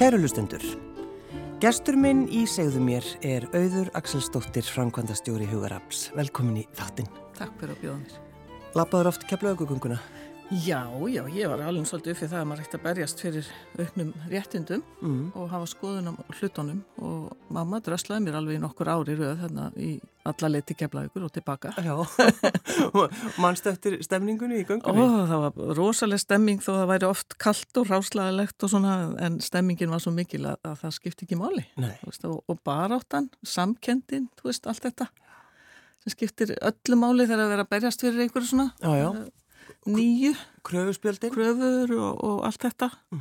Kæru lustendur, gestur minn í segðu mér er auður Axelsdóttir, framkvæmdastjóri Hugarabs. Velkomin í þáttinn. Takk fyrir að bjóða mér. Lappaður oft keflaugugunguna? Já, já, ég var alveg svolítið uppið það að maður ætti að berjast fyrir auknum réttindum mm. og hafa skoðun á hlutunum og mamma dröslaði mér alveg í nokkur ári rauð þarna í alla leiti keflaugur og tilbaka. Já, mannstu eftir stemningunni í gungunni? Ó, það var rosalega stemming þó það væri oft kallt og ráslaðilegt og svona en stemmingin var svo mikil að, að það skipti ekki máli. Veist, og, og baráttan, samkendin, þú veist, allt þetta sem skiptir öllu máli þegar að vera að berjast fyrir einhverju svona. Já, já nýju kröfuspjöldin kröfur og, og allt þetta mm.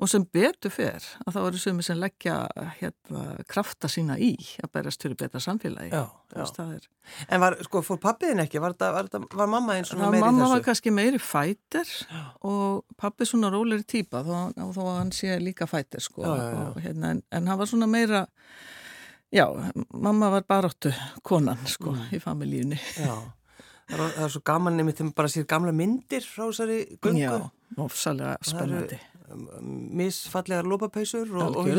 Og sem betur fer að það eru sumi sem leggja hérna, krafta sína í að berjast fyrir betra samfélagi já, já. En var, sko, fór pappiðin ekki? Var, það, var, það, var mamma eins og meiri þessu? Mamma var kannski meiri fætir og pappið svona róleri týpa þó, þó að hann sé líka fætir sko, og, hérna, en, en hann var svona meira Já, mamma var baráttu konan sko mm. í familíunni. Já, Það það er svo gaman nefnir þegar maður bara sér gamla myndir frá þessari gungu. Já, ofsalega spennandi. Misfallegar lópapeisur og, og,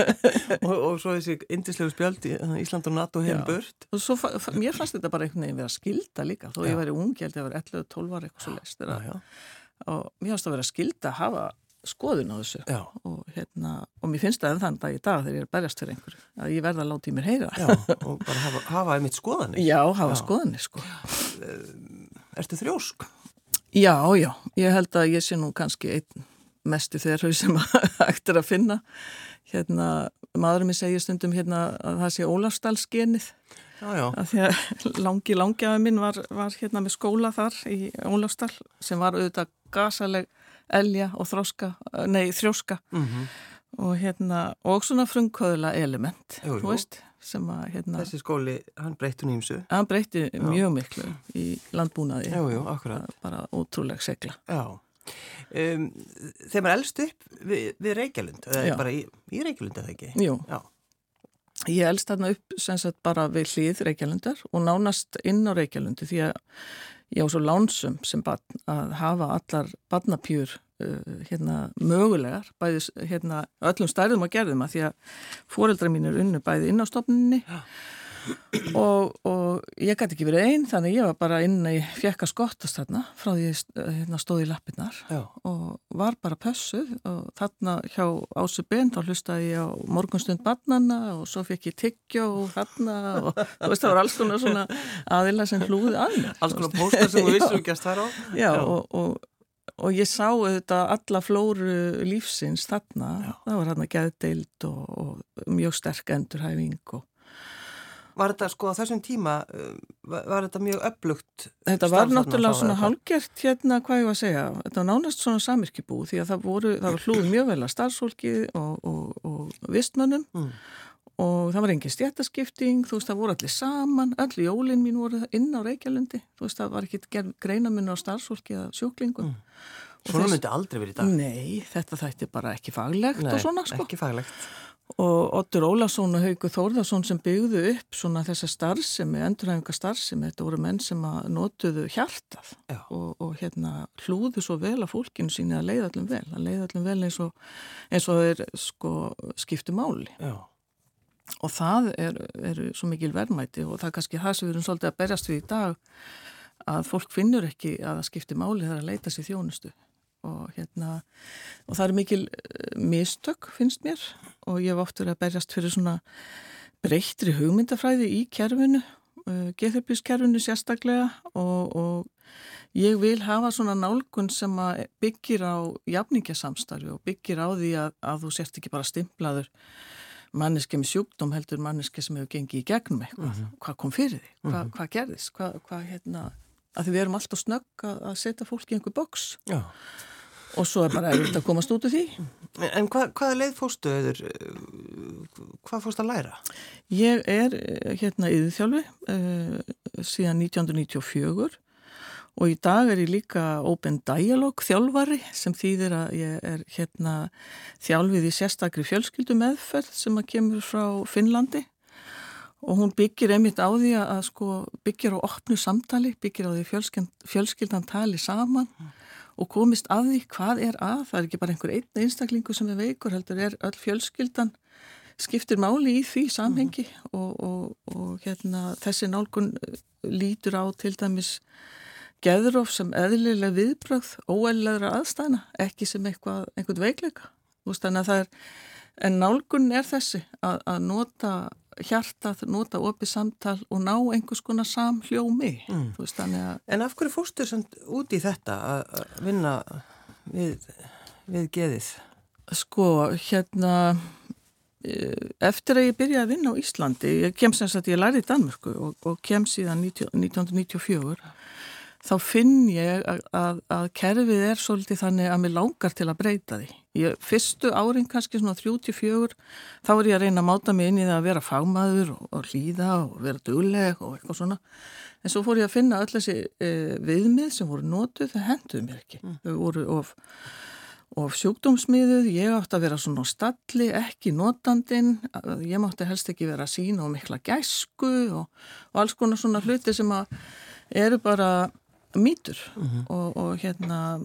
og, og svo þessi indislegu spjöld í Ísland og NATO hefur bört. Og svo mér fannst þetta bara einhvern veginn verið að skilda líka. Þó já. ég væri ung, ég var 11-12 ára eitthvað svo leist. Og mér fannst að vera að skilda að hafa skoðun á þessu og, hérna, og mér finnst það en þann dag í dag þegar ég er berjast fyrir einhverju að ég verða að láta í mér heyra Já, og bara hafa, hafa einmitt skoðanir Já, hafa já. skoðanir sko Ertu þrjósk? Já, já, ég held að ég sé nú kannski einn mestu þeirrau sem ættir að finna. Hérna, maðurum ég segja stundum hérna að það sé Ólafsdalsgenið að því að langi langjafi minn var, var hérna með skóla þar í Ólafsdal sem var auðvitað gasaleg elja og þróska, nei þrjóska. Mm -hmm. og hérna og svona frumkvöðla element jú, jú. Veist, að, hérna, þessi skóli, hann breytti nýmsu hann breytti Já. mjög miklu í landbúnaði. Jú, bara ótrúlega segla um, þegar maður eldst upp við, við Reykjalund eða bara í, í Reykjalund eða ekki? Jú. Já. Ég elst þarna upp sem sagt bara við hlýð Reykjalundar og nánast inn á Reykjalundi því að ég á svo lánsum sem barn að hafa allar barnapjur uh, hérna mögulegar bæði hérna öllum stærðum og gerðum að því að fóreldra mín er unnu bæði inn á stofninni ja og, og ég gæti ekki verið einn þannig ég var bara inn í fjekka skottast þarna frá því ég hérna, stóði í lappinnar og var bara pössuð og þarna hjá Ásu Ben þá hlustaði ég á morgunstund barnana og svo fekk ég tyggja og þarna og þú veist það var alls konar svona aðila sem hlúði að mér Alls konar póstar sem þú vissum ekki að stæra á. Já, Já. og, og Og ég sá auðvitað alla flóru lífsins þarna, Já. það var hérna gæðdeild og, og mjög sterk endurhæfing og, Var þetta sko á þessum tíma, uh, var, þetta mjög upplugt? Þetta var náttúrulega svona hálgjert hérna hvað ég var að segja. Þetta var nánast svona samirkibú því að það voru, það var hlúið mjög vel að starfsfólki og, og, og vistmönnum mm. og það var engin stjættaskipting, þú veist það voru allir saman, allir jólinn mín voru inn á Reykjalundi, þú veist það var ekki greinamunni á starfsfólki eða sjóklingum. Mm. Svona myndi aldrei verið í dag? Nei, þetta þætti bara ekki faglegt Nei, og svona sko. Ekki faglegt og Ottur Ólason og Haugur Þórðarsson sem byggðu upp svona þessa starfsemi, endurhæfinga starfsemi, þetta voru menn sem að notuðu hjartað og, og hérna hlúðu svo vel að fólkinu síni að leiða allum vel, að leiða allum vel eins og, eins og þeir sko skiptu máli. Já. og það er, er svo mikil verðmæti og það er kannski það sem við erum svolítið að berjast við í dag að fólk finnur ekki að það skipti máli þegar að leita sér þjónustu og hérna og það er mikil eh, mistök finnst mér og ég hef oft verið að berjast fyrir svona breyttri hugmyndafræði í kerfinu uh, eh, geðhjálpískerfinu sérstaklega og, og ég vil hafa svona nálgun sem byggir á jafningasamstarfi og byggir á því að, að þú sért ekki bara stimplaður manneski með sjúkdóm heldur manneski sem hefur gengið í gegnum eitthvað, mm -hmm. hvað kom fyrir því, Hva, mm -hmm. hvað gerðist, hvað, hvað hérna, að því við erum alltaf snögg að setja fólk í einhver boks. Já og svo er bara erfitt að komast út úr því. En hvað, hvaða leið fórstu öður? Hvað fórstu að læra? Ég er eh, hérna yðurþjálfi uh, síðan 1994 og í dag er ég líka Open Dialogue þjálfari sem þýðir að ég er hérna þjálfið í sérstakri fjölskyldu meðferð sem að kemur frá Finnlandi og hún byggir einmitt á því að sko byggir á opnu samtali, byggir á því fjölskyldan tali saman mm og komist að því hvað er að, það er ekki bara einhver einn einstaklingu sem er veikur, heldur er öll fjölskyldan skiptir máli í því samhengi mm. og, og, og hérna, þessi nálgun lítur á til dæmis geðróf sem eðlilega viðbröð óeðlega aðstæðna, ekki sem eitthvað, einhvern veikleika. Þannig að það er, en nálgun er þessi að, að nota hjartað, nota opið samtal og ná einhvers konar samhljómi. Mm. Veist, að... En af hverju fórstu út í þetta að vinna við, við geðið? Sko, hérna, e, eftir að ég byrjaði að vinna á Íslandi, ég kem sem sagt, ég lærði í Danmörku og, og kem síðan 19, 1994 þá finn ég að, að, að kerfið er svolítið þannig að mér langar til að breyta því. Ég, fyrstu árin kannski svona 34 þá er ég að reyna að máta mig inn í það að vera fagmaður og, og hlýða og vera dugleg og eitthvað svona. En svo fór ég að finna öll þessi e, viðmið sem voru nótuð, það henduði mér ekki. Mm. Þau voru of, of sjúkdómsmiðuð, ég átti að vera svona stalli, ekki nótandin, ég mátti helst ekki vera sín og mikla gæsku og, og alls konar svona hluti sem að eru bara mýtur mm -hmm. og, og hérna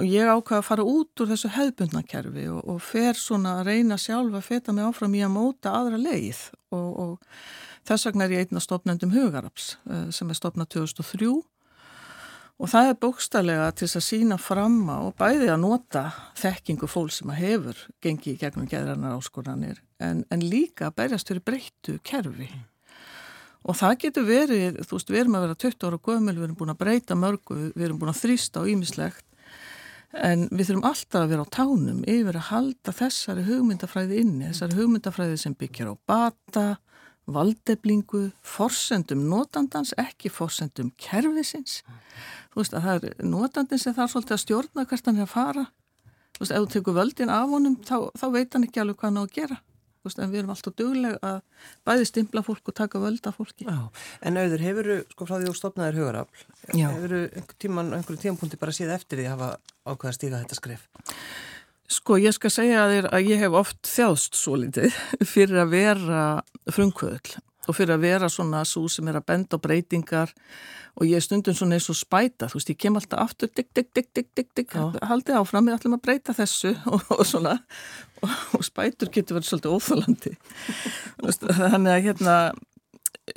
og ég ákvaði að fara út úr þessu hefðbundnakerfi og, og fer svona að reyna sjálfa að feta mig áfram í að móta aðra leið. Og, og þess vegna er ég einna stopnendum hugaraps eh, sem er stopnað 2003 og það er bókstallega til að sína fram á og bæði að nota þekkingu fólk sem að hefur gengið í gegnum geðranar áskoranir en, en líka að berjast fyrir breyttu kerfi. Og það getur verið, þú veist, við erum að vera 20 ára gömul, við erum búin að breyta mörgu, við erum búin að þrýsta á ímislegt en við þurfum alltaf að vera á tánum yfir að halda þessari hugmyndafræði inni, þessari hugmyndafræði sem byggjar á bata, valdeblingu, forsendum notandans, ekki forsendum kervisins. Þú veist að það er notandins sem þarf svolítið að stjórna hvert hann er að fara. Þú veist, ef þú tekur völdin af honum, þá, þá veit hann ekki alveg hvað hann á að gera en við erum alltaf dugleg að bæði stimpla fólk og taka völda fólki Já. En auður, hefur þú, sko frá því þú stopnaðir hugarafl, hefur þú einhverjum tímanpunti bara síða eftir því að hafa ákveða stíga þetta skref? Sko, ég skal segja að, þér, að ég hef oft þjást svo litið fyrir að vera frumkvöðl og fyrir að vera svona svo sem er að benda á breytingar og ég er stundum svona eins og spæta, þú veist, ég kem alltaf aftur, digg, digg, digg, digg, digg, digg, haldið áfram, við ætlum að breyta þessu og, og svona, og, og spætur getur verið svolítið óþálandi. Þannig að hérna,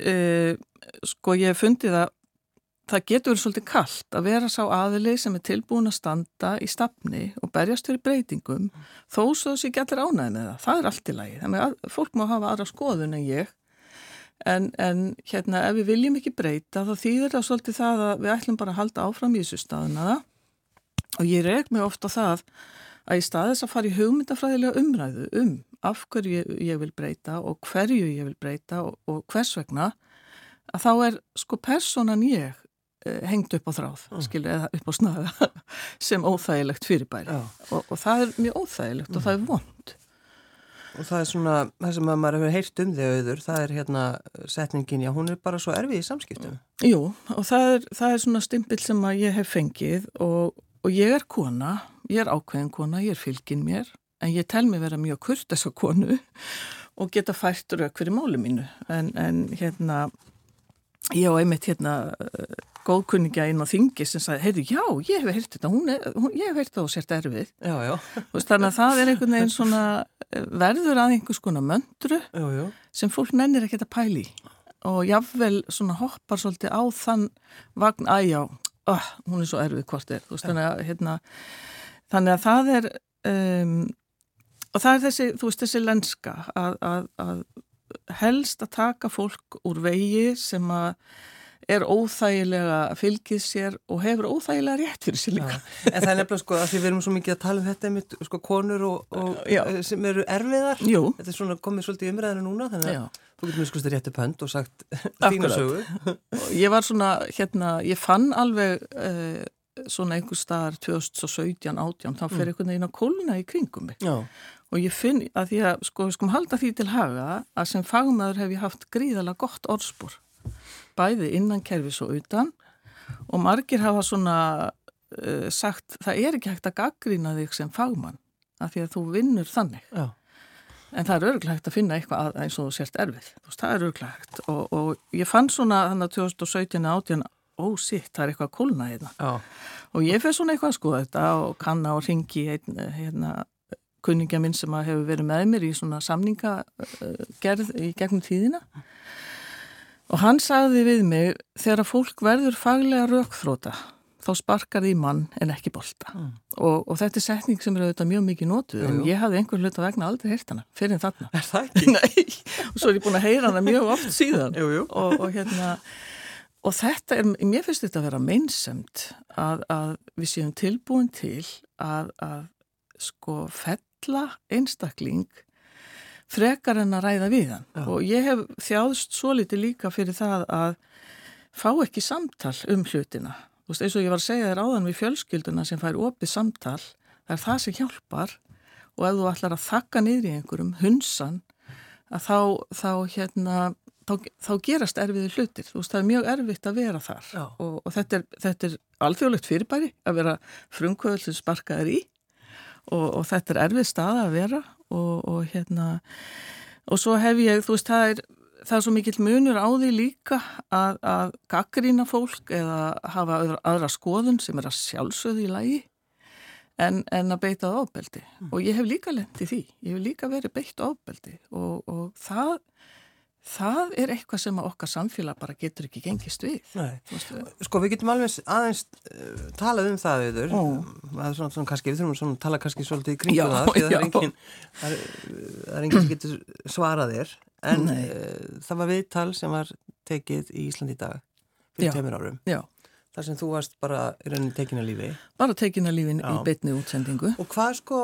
e, sko ég hef fundið að það getur verið svolítið kallt að vera sá aðili sem er tilbúin að standa í stafni og berjast fyrir breytingum, þó svo þessi getur ánæði með það, það er allt í lagi. Þannig að fólk má hafa aðra skoðun en ég En, en hérna ef við viljum ekki breyta þá þýðir það svolítið það að við ætlum bara að halda áfram í þessu staðuna og ég reg mig ofta það að í staðis að fara í hugmyndafræðilega umræðu um af hverju ég, ég vil breyta og hverju ég vil breyta og, og hvers vegna að þá er sko personan ég eh, hengt upp á þráð, mm. skilur, eða upp á snaga sem óþægilegt fyrirbæri og, og það er mjög óþægilegt mm. og það er vond Og það er svona, það sem maður hefur heyrt um þig auður, það er hérna setningin, já hún er bara svo erfið í samskiptum. Jú, og það er, það er svona stimpil sem að ég hef fengið og, og ég er kona, ég er ákveðin kona, ég er fylgin mér, en ég tel mig vera mjög kurt þessa konu og geta fært rauk fyrir málu mínu. En, en hérna, ég á einmitt hérna góðkunningja inn á þingi sem sagði, heyrðu, já, ég hef heyrt þetta, hún er, hún, ég hef heyrt það og sért erfið. Já, já. Þannig að það er einhvern veginn svona, eh, verður að einhvers konar möndru já, já. sem fólk nennir ekki að pæli og jáfnvel svona hoppar svolítið á þann vagn, að já, oh, hún er svo erfið hvort er, veist, þannig að, hérna, þannig að það er, um, og það er þessi, þú veist, þessi lenska að, að, að helst að taka fólk úr vegi sem að er óþægilega fylgið sér og hefur óþægilega rétt fyrir sér líka. Já, en það er nefnilega sko að því við erum svo mikið að tala um þetta með sko konur og, og eh, sem eru erfiðar. Jú. Þetta er svona komið svolítið umræðinu núna þannig að þú getur mjög skustu rétt upp hönd og sagt þínu sögu. Ég var svona, hérna, ég fann alveg uh, svona einhver staðar 2017, 18, þá fer mm. einhvern veginn að kóluna í kringum mig. Já. Og ég finn að því að, sko, skum halda því til haga að sem fagmaður hef ég haft gríðala gott orðspor. Bæði innan kerfis og utan. Og margir hafa svona uh, sagt það er ekki hægt að gaggrýna þig sem fagmann af því að þú vinnur þannig. Já. en það er örglega hægt að finna eitthvað eins og sért erfið, veist, það er örglega hægt. Og, og ég fann svona þannig að 2017 átjan ó sitt, það er eitthvað að kólna hérna. Og ég fyrir svona eitthvað að skoða þetta og kanna og ringi einn hérna, kunningja minn sem hefur verið með mér í svona samningagerð í gegnum tíðina og hann sagði við mig þegar fólk verður faglega raukþróta þá sparkar því mann en ekki bolta mm. og, og þetta er setning sem er auðvitað mjög mikið nótuð en ég hafði einhver hlut að vegna aldrei heyrt hana fyrir þarna Er það ekki? Nei, og svo er ég búin að heyra hana mjög oft síðan jú, jú. Og, og hérna og þetta er, mér finnst þetta að vera meinsemt að, að við séum tilbúin til að, að sko fella einstakling frekar en að ræða við hann. Já. og ég hef þjáðst svo litið líka fyrir það að fá ekki samtal um hlutina. Þú veist, eins og ég var að segja þér áðan við fjölskylduna sem fær opið samtal, það er það sem hjálpar. Og ef þú ætlar að þakka niður í einhverjum hunsan, að þá, þá, hérna, þá, þá gerast erfiði hlutir. Þú veist, það er mjög erfitt að vera þar. Og, og þetta er, er alþjóðlegt fyrirbæri að vera frumkvöðl sem sparkaður í og, og þetta er erfið staða að vera og, og hérna, og svo hef ég, þú veist, það er það er svo mikill munur á því líka að, að gaggrína fólk eða hafa aðra, aðra skoðun sem er að sjálfsögðu í lægi en, en að beita ábeldi mm. og ég hef líka lendið því, ég hef líka verið beitt ábeldi og, og það það er eitthvað sem okkar samfélag bara getur ekki gengist við. Sko við getum alveg aðeins uh, talað um það auður. Er við þurfum að tala kannski svolítið í kringum það, það er enginn það er enginn sem getur svarað þér. En uh, það var viðtal sem var tekið í Íslandi í dag fyrir tveimur árum. Já. þar sem þú varst bara í rauninni tekin að lífi. Bara tekin að lífin Já. í betni útsendingu. Og hvað sko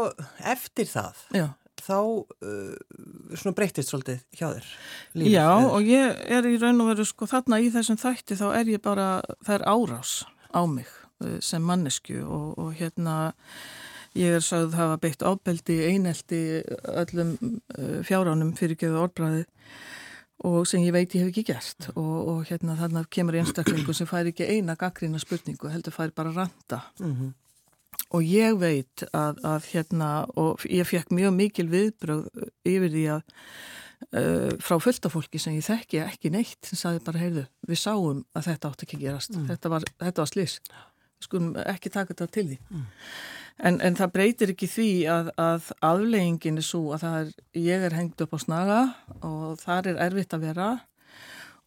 eftir það Já. Þá uh, breytist svolítið hjá þér lífið, Já eða? og ég er í raun og veru sko þarna í þessum þætti þá er ég bara það er árás á mig uh, sem mannesku og, og hérna Ég er sagð að hafa beitt ábeldi einelti öllum uh, fjáránum fyrir geðu orðbræði og sem ég veit ég hef ekki gert og, og hérna þannig kemur einstaklingu sem fær ekki eina gaggrína spurningu heldur fær bara randa mm -hmm. Og ég veit að, að hérna og ég fekk mjög mikil viðbröð yfir því að uh, frá fulltafólki sem ég þekki ekki neitt sem saði bara heyrðu við sáum að þetta átt ekki gerast mm. þetta var, var við skulum ekki taka þetta til því mm. En, en það breytir ekki því að, að afleggingin er svo að er, ég er hengt upp á snaga og þar er erfitt að vera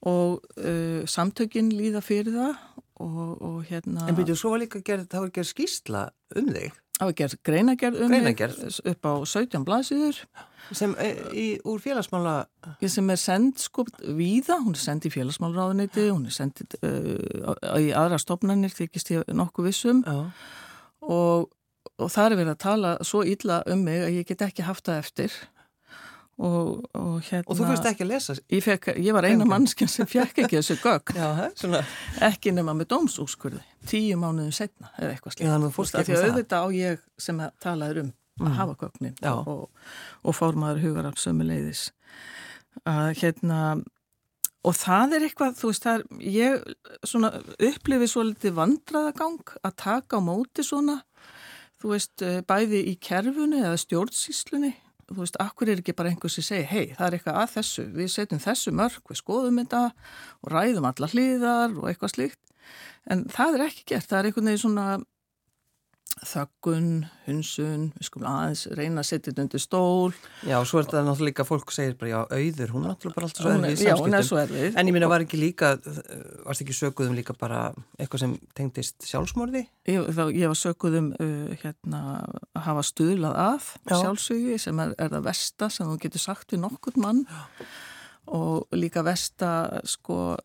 og uh, samtökin líða fyrir það og, og hérna... En byrjuðu svo líka að gera, það var að gera skýrsla um þig? Það var að gera greinagerð um greinagerð. þig upp á 17 blaðsýður. Sem e, í, úr félagsmála? Sem er sendt sko víða, hún er sendt í félagsmálaráðuniti, hún er sendt uh, í aðra stopnarnir, þykist ég nokkuð vissum Já. og og það er verið að tala svo illa um mig að ég get ekki haft það eftir og, og hérna og þú fyrst ekki að lesa ég, fekk, ég var eina mannskinn sem fekk ekki þessu gögn. Já, ekki nema með dómsúskurði tíu mánuðin setna eða eitthvað slíkt. því að auðvitað á ég sem talaður um að mm. hafa gögnin og, og fórmaður hugar af sömu leiðis að hérna og það er eitthvað, þú veist, það er ég upplifið svo litið vandraðagang að taka á móti svona þú veist, eh, bæði í kerfunni eða stjórnsýslunni, þú veist, akkur er ekki bara einhvers sem segir, hei, það er eitthvað að þessu, við setjum þessu mörg, við skoðum þetta og ræðum alla hlýðar og eitthvað slíkt, en það er ekki gert, það er einhvern veginn svona þöggun, hunsun, við skulum aðeins reyna að setja þetta undir stól. Já, svo er þetta náttúrulega líka fólk segir bara, já, auður, hún er náttúrulega bara alltaf svo erfið. Já, hún er svo erfið. En ég minna, var ekki líka, varst ekki sökuðum líka bara eitthvað sem tengdist sjálfsmorði? Ég, þá, ég var sökuðum uh, hérna, að hafa stuðlað að já. sjálfsögi sem er, er það versta sem þú getur sagt við nokkur mann já. og líka versta, sko,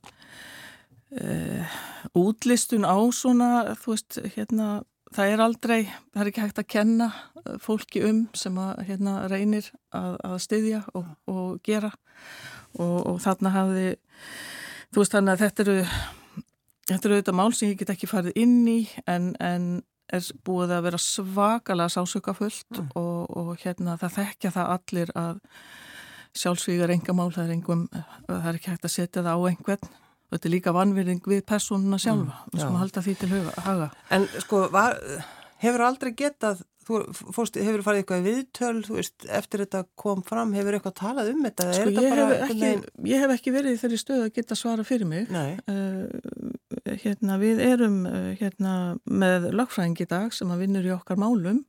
uh, útlistun á svona, þú veist, hérna, það er aldrei, það er ekki hægt að kenna uh, fólki um sem að hérna, reynir að, að styðja og, og gera. Og, og þarna hafði þú veist þannig að þetta eru þetta eru auðvitað mál sem ég get ekki farið inn í en, en er búið að vera svakalega sásökafullt mm. og, og hérna það þekkja það allir að sjálfsvígar engamál, það er, engum, það er ekki hægt að setja það á einhvern þetta er líka vanverðing við personuna sjálfa mm, við skulum halda því til haga. En sko, var, hefur aldrei getað þú fórst, hefur farið eitthvað viðtöl veist, eftir þetta kom fram, hefur eitthvað talað um þetta? Sko, ég, hef ekki, ég hef ekki verið í þeirri stöð að geta svara fyrir mig. Uh, hérna, við erum hérna, með lagfræðing í dag sem að vinnur í okkar málum.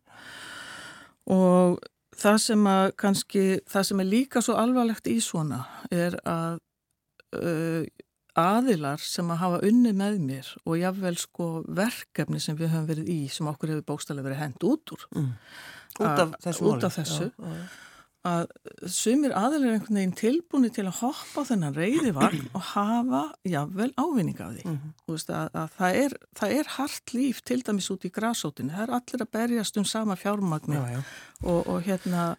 Og það sem að kannski, það sem er líka svo alvarlegt í svona er að uh, aðilar sem að hafa unni með mér og jáfnvel sko verkefni sem við höfum verið í sem okkur hefur bókstallega verið hend út úr. Mm. út af þessu, út af þessu. Já, já að sumir aðeins einhvern veginn tilbúinu til að hoppa á þennan reyði vagn og hafa jável ávinning af því mm -hmm. veist, að, að það, er, það er hart líf til dæmis út í grásótinu það er allir að berjast um sama já. Og, og hérna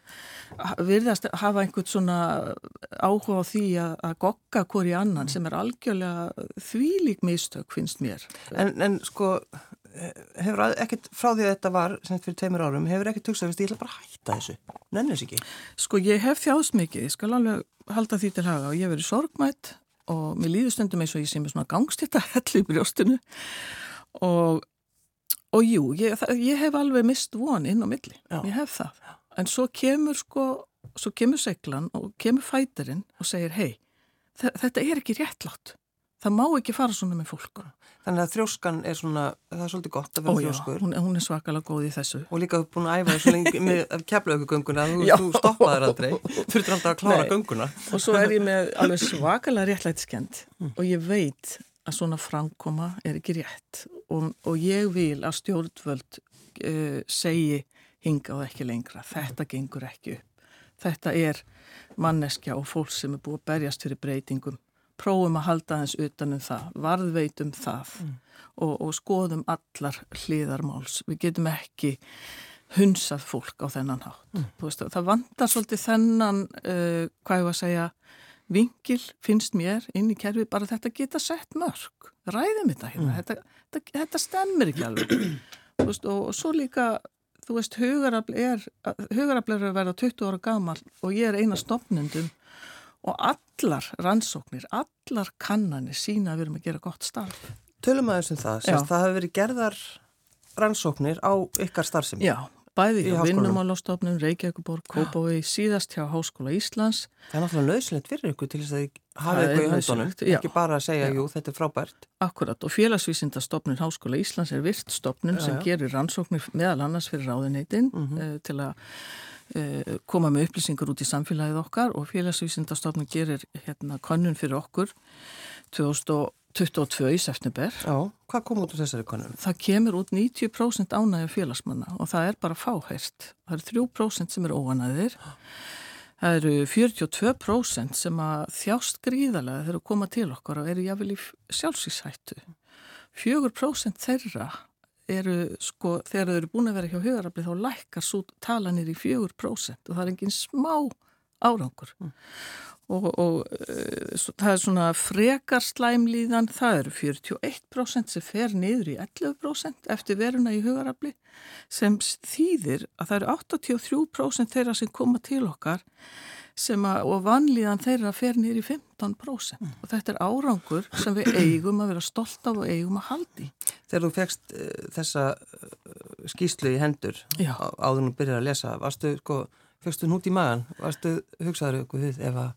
virðast hafa einhvern svona áhuga á því að, að gogga hvori annan mm. sem er algjörlega þvílík mistök finnst mér En, en sko hefur ekkert, frá því að þetta var sem fyrir teimur árum, hefur ekkert hugsað að ég ætla bara að hætta þessu, nennast ekki? Sko ég hef þjáðs mikið, ég skal alveg halda því til haga og ég hef verið sorgmætt og mér líður stundum eins og ég sé með svona gangstýtta hellu í brjóstinu og, og jú ég, það, ég hef alveg mist von inn á milli, Já. ég hef það. En svo kemur sko, svo kemur seglan og kemur fætarinn og segir hei, þetta er ekki réttlátt það má ekki fara svona með fólk Þannig að þrjóskan er svona, það er svolítið gott að vera þrjóskur. Ó já, hún er svakalega góð í þessu. Og líka búin að æfa þessu lengi með keflaugugönguna, þú, þú stoppaður aldrei, þurftur alltaf að klára Nei. gönguna. Og svo er ég með alveg svakalega réttlætskend mm. og ég veit að svona framkoma er ekki rétt og, og ég vil að stjórnvöld uh, segi hinga og ekki lengra, þetta gengur ekki upp. Þetta er manneskja og fólk sem er búið að berjast fyrir breytingum prófum að halda hans utanum það, varðveitum það mm. og, og skoðum allar hliðarmáls. Við getum ekki hunsað fólk á þennan hátt. Mm. Veist, það vandar svolítið þennan, uh, hvað ég var að segja, vingil finnst mér inn í kerfi bara þetta geta sett mörg. Ræðum þetta hérna, mm. þetta, þetta, þetta stemmir ekki alveg. veist, og, og svo líka, þú veist, hugarafl er, hugarafl er að vera 20 ára gamal og ég er eina stopnundum og allar rannsóknir, allar kannanir sína að við erum að gera gott starf. Tölum aðeins um það, sérst, það hefur verið gerðar rannsóknir á ykkar starfsemi. Já, bæði hjá Vinnumálastofnun, Reykjavíkuborg, Kópavói, síðast hjá Háskóla Íslands. Það er náttúrulega nöðslegt fyrir ykkur til þess að hafa ykkur í höndunum, ekki bara að segja, já. jú, þetta er frábært. Akkurat, og félagsvísindastofnun Háskóla Íslands er virtstofnun sem gerir rannsóknir meðal annars fyrir ráðuneytin mm -hmm. uh, til að Eh, koma með upplýsingar út í samfélagið okkar og félagsvísindastofnun gerir hérna konun fyrir okkur 2022 í september. Já, hvað kom út úr þessari konun? Það kemur út 90% ánægja félagsmanna og það er bara fáhært. Það eru 3% sem eru óanæðir. Það eru 42% sem að þjást gríðarlega þegar að koma til okkar og eru jáfnvel í sjálfsvíshættu. 4% þeirra eru sko, þegar þau eru búin að vera hjá hugarafli þá lækkar svo talanir í 4% og það er enginn smá árangur mm. Og, og uh, það er svona frekar slæmlíðan, það eru 41% sem fer niður í 11% eftir veruna í hugarafli sem þýðir að það eru 83% þeirra sem koma til okkar að, og vanlíðan þeirra fer nýri 15% mm. og þetta er árangur sem við eigum að vera stolt af og eigum að haldi. Þegar þú fegst uh, þessa uh, skýslu í hendur áður nú byrjar að lesa, varstu, sko, fegstu nút í magan, varstu hugsaður ykkur við ef að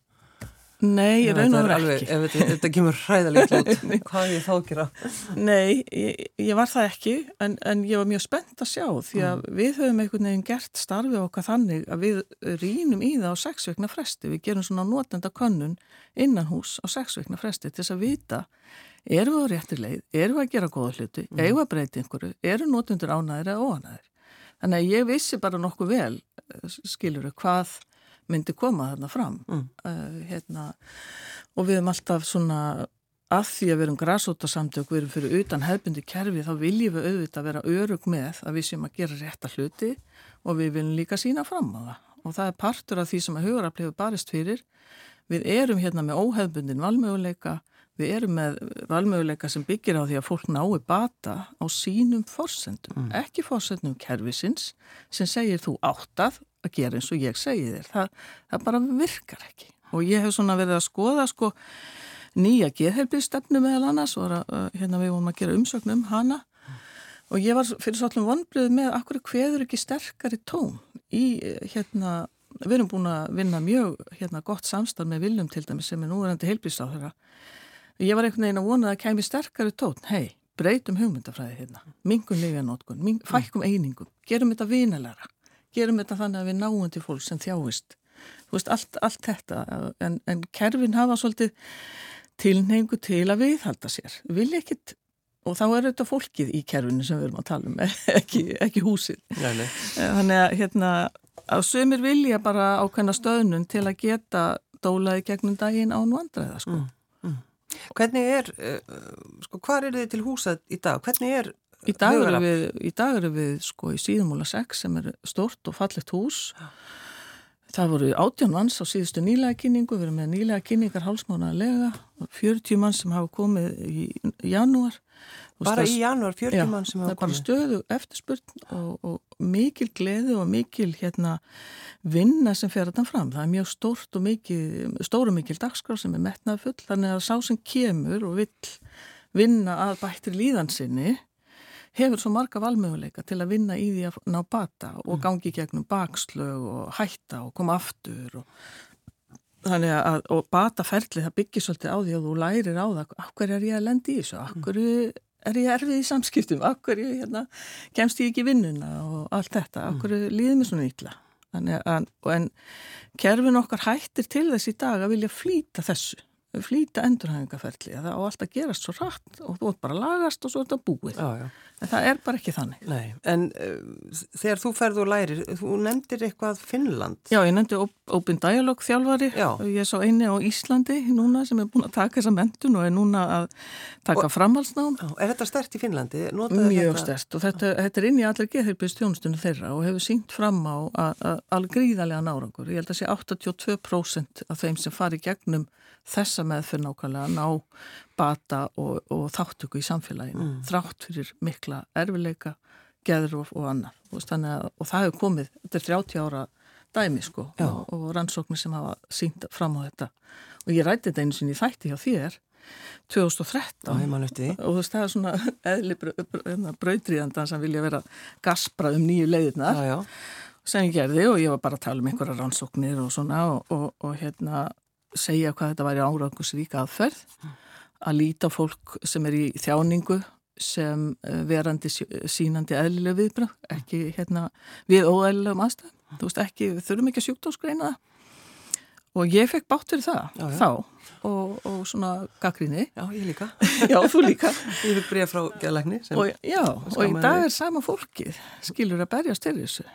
Nei, ég raun og verið ekki. Ef þetta, kemur hræðalegt út, hvað ég þá gera? Nei, ég, ég var það ekki, en, en ég var mjög spennt að sjá því að mm. við höfum einhvern veginn gert starfið okkar þannig að við rínum í það á sexveikna fresti. Við gerum svona notenda könnun innan hús á sexveikna fresti til þess að vita, eru við á réttir leið, eru við að gera góða hluti, mm. eru við að breyta einhverju, eru notendur ánæðir eða óanæðir. Þannig að ég vissi bara nokkuð vel, skiluru, hvað myndi koma þarna fram mm. uh, hérna, og við erum alltaf svona að því að við erum græsótasamtök, við erum fyrir utan hefbundi kerfi, þá viljum við auðvitað vera örug með að við séum að gera rétta hluti og við viljum líka sína fram á það og það er partur af því sem að hugaraflefu barist fyrir. Við erum hérna með óhefbundin valmöguleika, við erum með valmöguleika sem byggir á því að fólk nái bata á sínum forsendum, mm. ekki forsendum kervisins sem segir þú áttað að gera eins og ég segi þér. Það, það bara virkar ekki. Og ég hef svona verið að skoða sko nýja geðhelbíðstefnu meðal annars og hérna við vorum að gera umsöknum um hana og ég var fyrir svolítið vonblöð með akkur hverður ekki sterkari tón í hérna, við erum búin að vinna mjög hérna gott samstað með Viljum til dæmis sem er núverandi helbíðstáðara. ég var einhvern veginn að vona að það kemi sterkari tótt, hei, breytum hugmyndafræði hérna, mingun lífjanótkun, fækkum einingum, gerum þetta vinalega, gerum þetta þannig að við náum til fólk sem þjáist, þú veist, allt, allt þetta, en, en kerfin hafa svolítið tilneingu til að viðhalda sér, vilja ekkit og þá er þetta fólkið í kerfinu sem við erum að tala um, ekki, ekki húsið. Nei, nei. Þannig að hérna, að sömur vilja bara ákveðna stöðnun til að geta dólaði gegnum daginn án vandræða, sko. Mm. Hvernig er, uh, sko, hvað er þið til húsað í dag? Hvernig er Í dag eru við, í dag eru við sko í síðumúla 6 sem er stort og fallet hús. Það voru átjón manns á síðustu nýlega kynningu, við erum með nýlega kynningar hálsmánaða lega, 40 mann sem hafa komið í janúar Bara í janúar 40 mann sem hafa komið. Það er bara stöðu eftirspurn og, og mikil gleði og mikil hérna, vinna sem fer þetta fram. Það er mjög stórt og mikil, stóru mikil dagskrá sem er metnað full. Þannig að sá sem kemur og vill vinna að bættir líðansinni hefur svo marga valmöguleika til að vinna í því að ná bata og mm. gangi gegnum bakslög og hætta og koma aftur og Þannig að, og bataferli það byggir svolítið á því að þú lærir á það, akkur er ég að lendi í þessu, akkur er ég erfið í samskiptum, akkur hérna, kemst ég ekki vinnuna og allt þetta, akkur mm. líður mér svona ítla. Þannig að, en kerfin okkar hættir til þess í dag að vilja flýta þessu flýta endurhæfingaferðli það á alltaf gerast svo rætt og þú ert bara lagast og svo er þetta búið já, já. en það er bara ekki þannig Nei, En uh, þegar þú ferð og lærir þú nefndir eitthvað Finnland Já, ég nefndi Open Dialogue þjálfari já. ég sá eini á Íslandi núna sem er búin að taka þessa mentun og er núna að taka framhalsnám Er þetta stert í Finnlandi? Notaði Mjög þetta... stert og þetta, þetta er inn í allir geðheilbyrst tjónustunum þeirra og hefur sínt fram á alveg gríðarlega nárangur ég held að sé 82% af þeim sem fari gegnum þessa meðfyrir nákvæmlega ná bata og, og þáttöku í samfélaginu mm. þrátt fyrir mikla erfileika geður og, og annar að, og það hefur komið, þetta er 30 ára dæmi sko og, og rannsóknir sem hafa sínt fram á þetta. Og ég rætti þetta einu sinni í þætti hjá þér 2013 og það er svona eðli brautriðandan sem vilja vera gaspra um nýju já. sem ég gerði og ég var bara að tala um einhverja rannsóknir og svona og, og hérna segja hvað þetta væri árangusrík aðferð að líta fólk sem er í þjáningu sem eh, verandi sínandi eðlilega viðbröð, ekki hérna, við óeðlilegum aðstæðum, þú veist ekki, við þurfum ekki að sjúkdómsgreina það og ég fekk bátt fyrir það já, já. þá. Og, og svona gaggrinni Já, ég líka. Já, þú líka. Ég fikk bregja frá geðlegni Já, og í dag er sama fólkið skilur að berjast til þessu.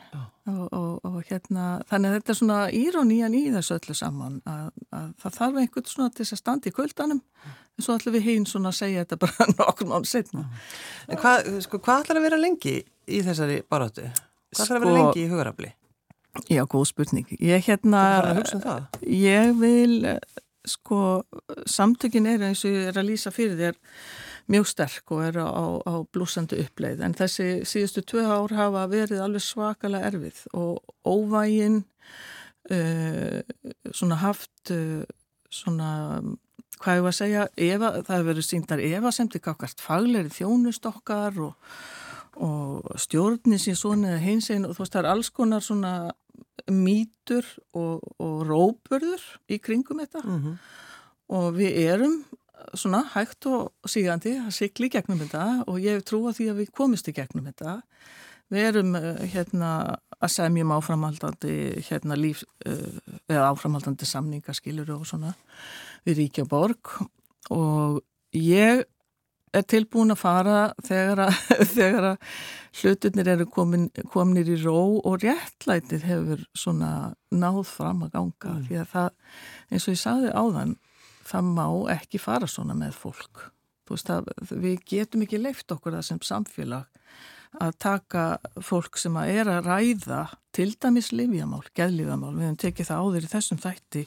Og, og, og hérna, þannig að þetta er svona írónían í þessu öllu saman að, að það þarf einhvern svona til að standa í kvöldanum en svo ætlum við hinn svona að segja þetta bara nokkur mánu setna En hvað sko, hva ætlar að vera lengi í þessari baráttu? Hvað ætlar sko, að vera sko- lengi í hugarafli? Já, góð spurning. Ég hérna, um ég vil, sko, samtökin er eins og ég er að lýsa fyrir þér mjög sterk og er á, á blúsandi uppleið. En þessi síðustu tvö ár hafa verið alveg svakalega erfið og óvægin uh, svona haft uh, svona, hvað ég var að segja, Eva, það hefur verið síndar Eva sem til kakart fagleiri þjónustokkar og og stjórnir sín svona hins einn og þú veist það er alls konar svona mýtur og, og róburður í kringum þetta. Mm -hmm. og við erum svona hægt og sígandi að sykli gegnum þetta og ég trú að því að við komist í gegnum þetta. Við erum eh, hérna að semjum áframhaldandi hérna líf eh, eða áframhaldandi samningaskilur og svona við Ríkja Borg. Og ég er tilbúin að fara þegar að, þegar að hlutunir eru komin, kominir í ró og réttlætið hefur svona náð fram að ganga. Mm. því að það, eins og ég sagði áðan það má ekki fara svona með fólk. Veist, að, við getum ekki leift okkur það sem samfélag að taka fólk sem að er að ræða til dæmis livjamál, geðlivjamál, við hefum tekið það áður í þessum þætti.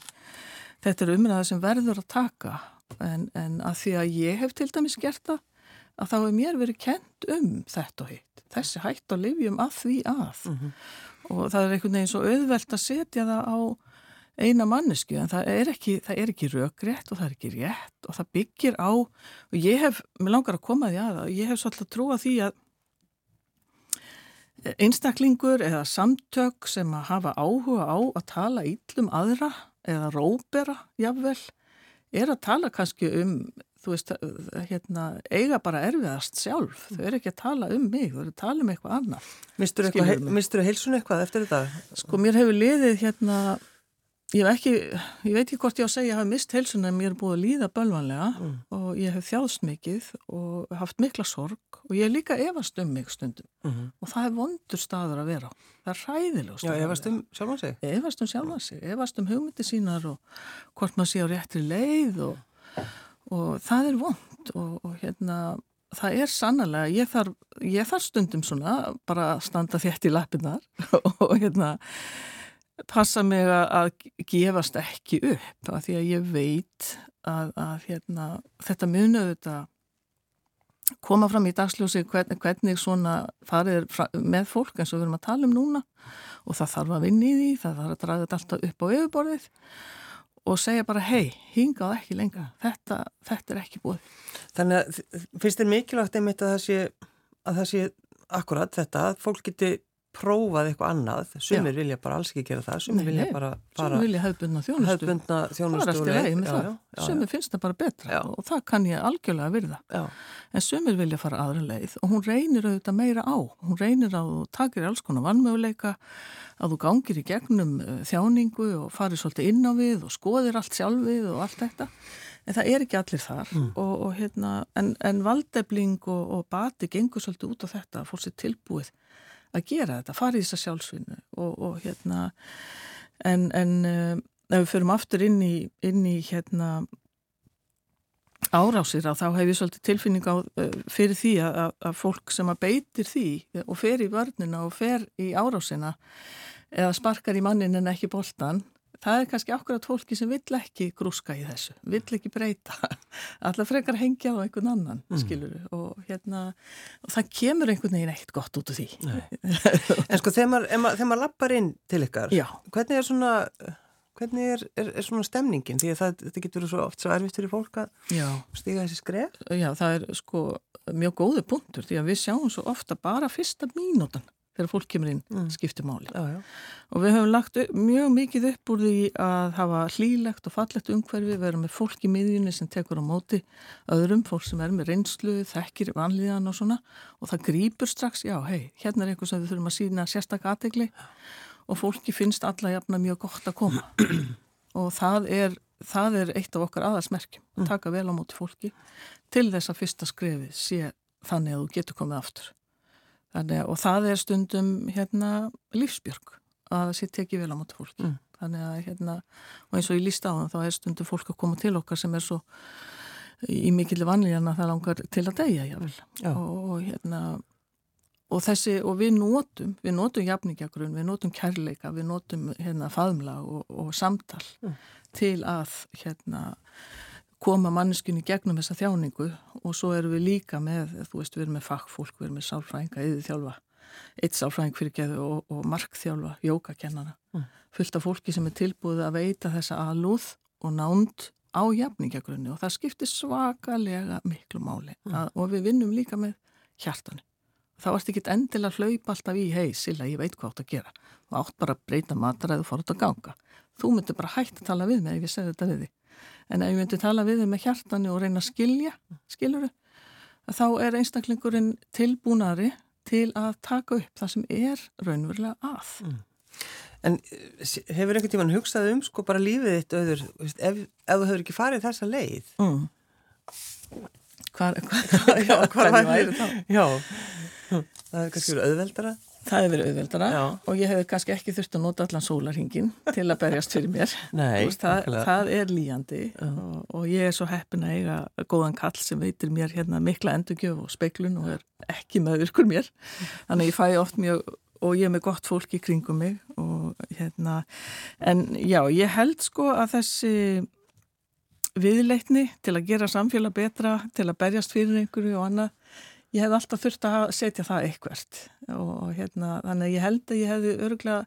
Þetta er umræða sem verður að taka en, en að því að ég hef til dæmis gert það að þá hefur mér verið kent um þetta og hitt þessi hætt að livjum að því að mm -hmm. og það er einhvern veginn svo auðvelt að setja það á eina mannesku en það er ekki, ekki röggrétt og það er ekki rétt og það byggir á og ég hef, mér langar að koma því að og ég hef svolítið að trúa því að einstaklingur eða samtök sem að hafa áhuga á að tala íllum aðra eða rópera, jáfnvel er að tala kannski um veist, hérna, eiga bara erfiðast sjálf, þau eru ekki að tala um mig, þau eru að tala um eitthvað annar Mistur þú heilsun eitthvað eftir þetta? Sko, mér hefur liðið hérna Ég, ekki, ég veit ekki hvort ég á að segja að ég hafa mist heilsun en mér er búið að líða bölvanlega mm. og ég hef þjáðst mikið og haft mikla sorg og ég er líka efast um mig stundum mm -hmm. og það er vondur staður að vera það er ræðileg staður Já, efast um sjálfan sig Efast um sjálfan sig, efast um hugmyndi sínar og hvort maður sé á réttri leið og, og það er vond og, og hérna það er sannlega, ég þarf, ég þarf stundum svona bara að standa þétt í lappinnar og hérna passa mig að gefast ekki upp af því að ég veit að, að hérna, þetta munið þetta koma fram í dagsljósi hvernig, hvernig svona farið með fólk eins og við erum að tala um núna og það þarf að vinna í því, það þarf að draga þetta alltaf upp á yfirborðið og segja bara hei, hingað ekki lengra. Þetta, þetta er ekki búið. Þannig að finnst þér mikilvægt einmitt að það sé að það sé akkurat þetta að fólk geti prófað eitthvað annað, sumir já. vilja bara alls ekki gera það, sumir vilja bara sumir vilja hefðbundna þjónustu, hefðbundna þjónustu já, já, sumir finnst það bara betra og það kann ég algjörlega virða. En sumir vilja fara aðra leið og hún reynir auðvitað meira á. Hún reynir að þú takir alls konar vannmöguleika að þú gangir í gegnum uh, þjáningu og farir svolítið inn á við og skoðir allt sjálfið og allt þetta. En það er ekki allir þar. Mm. og, og hérna en, en valdefling og, og bati gengur svolítið út á þetta fór sér tilbúið að gera þetta, fara í þessa sjálfsvinnu og, og hérna en, en um, ef við förum aftur inn í, inn í hérna árásir á þá hef ég svolítið tilfinning á uh, fyrir því að, að fólk sem að beitir því og fer í vörnina og fer í árásina eða sparkar í mannin en ekki boltan það er kannski ákveðat fólki sem vill ekki grúska í þessu, vill ekki breyta allar frekar hengja á einhvern annan mm. skilur og hérna og það kemur einhvern veginn eitt gott út úr því En sko þegar maður, maður lappar inn til ykkar, Já. hvernig er svona hvernig er, er, er svona stemningin því að það, þetta getur svo oft svo erfitt fyrir fólk að Já. stiga þessi skref Já, það er sko mjög góði punktur því að við sjáum svo ofta bara fyrsta mínútan þegar fólk kemur inn mm. skiptir máli já, já. og við höfum lagt mjög mikið upp úr því að hafa hlýlegt og fallegt umhverfi, vera með fólk í miðjunni sem tekur á móti öðrum fólk sem er með reynslu, þekkir vanlíðan og svona og það grýpur strax já, hei, hérna er eitthvað sem við þurfum að sína sérstaklega aðtegli og fólki finnst alla jafna mjög gott að koma og það er, það er eitt af okkar aðarsmerkjum, að mm. taka vel á móti fólki til þess að fyrsta skrefi sé þannig að þú getur komið aftur Þannig, og það er stundum hérna, lífsbjörg að það sé tekið vel á móti fólki mm. þannig að hérna, og eins og ég líst á það þá er stundum fólk að koma til okkar sem er svo í mikilvæg vanlíðan að það langar til að deyja og, og hérna og þessi, og við nótum við nótum jafningjagrun, við nótum kærleika við nótum hérna faðmla og, og samtal mm. til að hérna koma manneskunni gegnum þessa þjáningu og svo erum við líka með, þú veist, við erum með fagfólk, við erum með sálfræðinga, yfir þjálfa, eitt sálfræðing fyrir geðu og, og markþjálfa, jókakennana, mm. fullt af fólki sem er tilbúið að veita þessa alúð og nánd á jafningagrunni og það skiptir svakalega miklu máli mm. að, og við vinnum líka með hjartanu. Þá ert ekki endilega hlaupa alltaf í hei, Silla, ég veit hvað átt að gera. Þú átt bara að breyta mataræðu og fara út að ganga. Þú myndir bara hægt að tala við mig ef ég segði þetta við þig en ef ég myndi tala við þið með hjartanu og reyna að skilja, skiluru þá er einstaklingurinn tilbúnari til að taka upp það sem er raunverulega að mm. En eh, hefur einhvern tíman hugsað um sko bara lífið þitt auður ef, ef þú hefur ekki farið þessa leið mm. Hvar, hvar, hvar, já, hvar væri það? Já, það er kannski verið auðveldara Það hefur verið auðveldara Já. og ég hefur kannski ekki þurft að nota allan sólarhingin til að berjast fyrir mér. Nei, veist, það, það er líjandi og, og ég er svo heppin að eiga góðan kall sem veitir mér hérna mikla endurgjöf og speiklun og er ekki meðvirkur mér. Þannig ég fæ oft mjög og ég er með gott fólk í kringum mig og hérna en já, ég held sko að þessi viðleitni til að gera samfélag betra, til að berjast fyrir einhverju og annað ég hef alltaf þurft að setja það eitthvert. Og hérna, þannig að ég held að ég hefði öruglega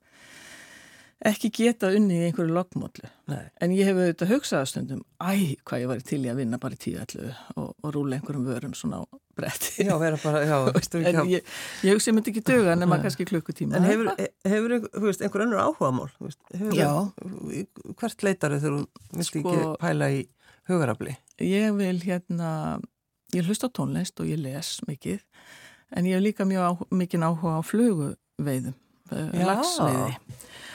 ekki geta unni í einhverju loggmódlu en ég hef auðvitað hugsaða stundum æ, hvað ég var til í að vinna bara í tíu allu og, og rúla einhverjum vörum svona á bretti. Já, bara, já En ég, ég hugsa ég myndi ekki döga nema kannski klukkutíma. En hefur, hefur veist, einhver önnur áhuga mál? Veist, hefur, Hvert leitar þau þegar þú vilti sko, ekki pæla í hugarafli? Ég vil hérna, ég hlust á tónlist og ég les mikið en ég hef líka mjög mikið áhuga á fluguveiðum, lagsveiði.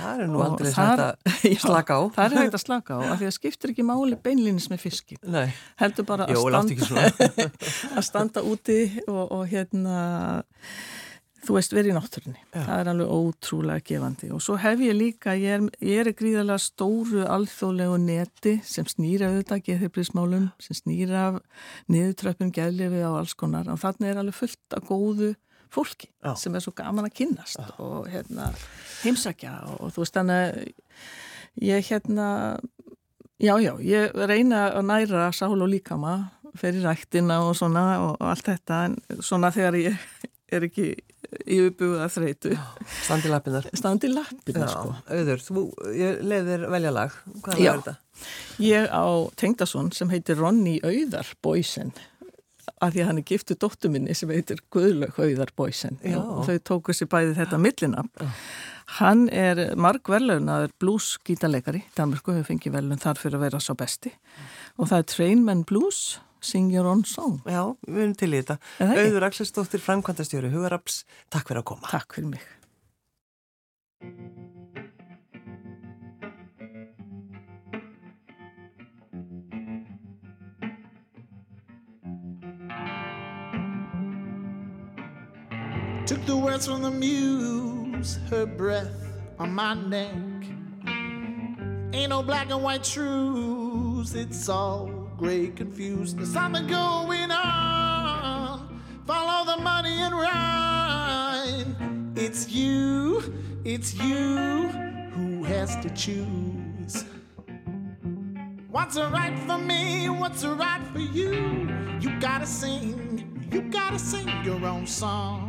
Það er nú aldrei sætt að slaka á. Það er hægt að slaka á, af því að skiptir ekki máli beinlýnis með fiskin. Nei. Heldur bara að, Jó, standa, að standa úti og, og hérna, þú veist, verið í náttúrunni. Já. Það er alveg ótrúlega gefandi. Og svo hef ég líka, ég er, ég er gríðarlega stóru alþjóðlegu neti sem snýra auðvitað geðheilbríðsmálum, sem snýra niðurtröppum, gæðlefið á alls konar. Og þannig er alveg fullt af góðu fólki Já. sem er svo gaman að kynnast Já. og hérna, heimsækja og, og þú veist þannig ég hérna já já, ég reyna að næra sál og líkama fyrir rættina og svona og, og allt þetta en svona þegar ég er ekki yfirbúið að þreytu Standi lappinar Standi lappinar sko. Auður, þú leiðir velja lag. Hvað er þetta? Ég á Tengdason sem heitir Ronny Auðar Boysen að því að hann er giftu dóttu minni sem heitir Guðlaug Hauðar Bóisen og þau tóku sér bæði þetta millinab. Hann er marg velaunaður blues gítarleikari, Danmarku hefur fengið velun þar fyrir að vera svo besti. Og það er Trainman Blues, Sing Your Own Song. Já, við erum til í þetta. Auður Axelsdóttir, framkvæmtastjóri Hugaraps, takk fyrir að koma. Takk fyrir mig. Took the words from the muse, her breath on my neck. Ain't no black and white truths, it's all gray confused. Something going on. Follow the money and rhyme. It's you, it's you who has to choose. What's right for me? What's right for you? You gotta sing, you gotta sing your own song.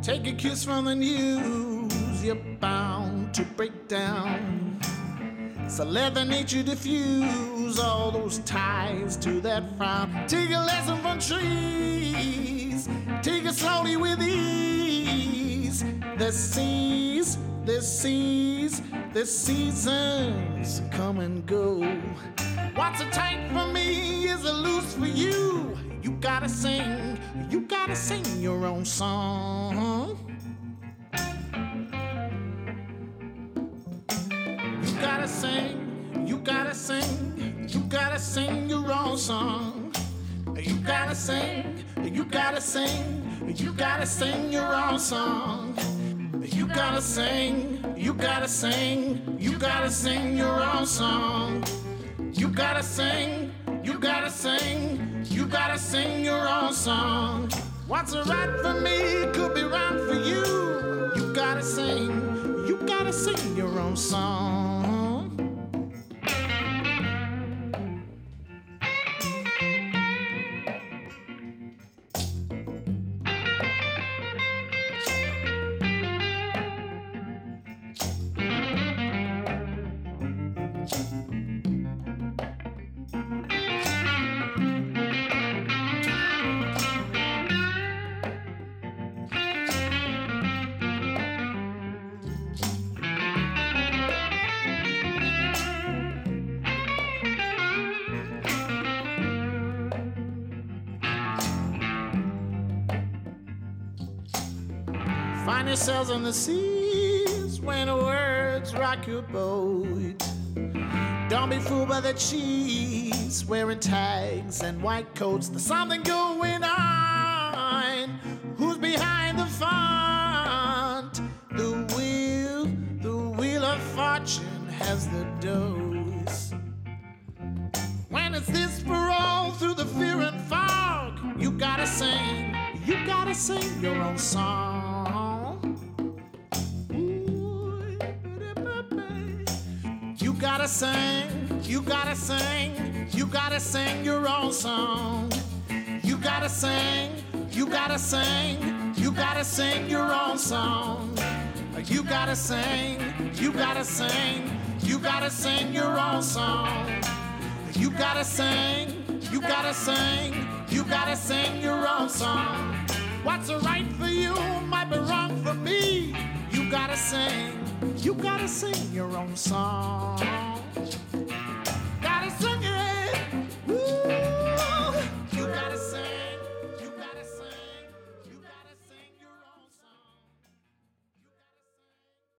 Take a kiss from the you're bound to break down. So let the nature diffuse all those ties to that frown. Take a lesson from trees, take it slowly with ease. The seas, the seas, the seasons come and go. What's a tight for me is a loose for you. You gotta sing, you gotta sing your own song. Gotta sing, you gotta sing, you gotta sing your own song. You gotta sing, you gotta sing, you gotta sing your own song. You gotta sing, you gotta sing, you gotta sing your own song. You gotta sing, you gotta sing, you gotta sing your own song. What's right for me could be right for you. You gotta sing, you gotta sing your own song. On the seas when words rock your boat. Don't be fooled by the cheese wearing tags and white coats. There's something going on. Who's behind the font? The wheel, the wheel of fortune has the dose. When it's this parole through the fear and fog, you gotta sing, you gotta sing your own song. Gotta sing, you gotta sing, you gotta sing your own song. You gotta sing, you gotta sing, you gotta sing your own song. You gotta sing, you gotta sing, you gotta sing your own song. You gotta sing, you gotta sing, you gotta sing your own song. What's right for you might be wrong for me. You gotta sing You gotta sing your own song. Thank you.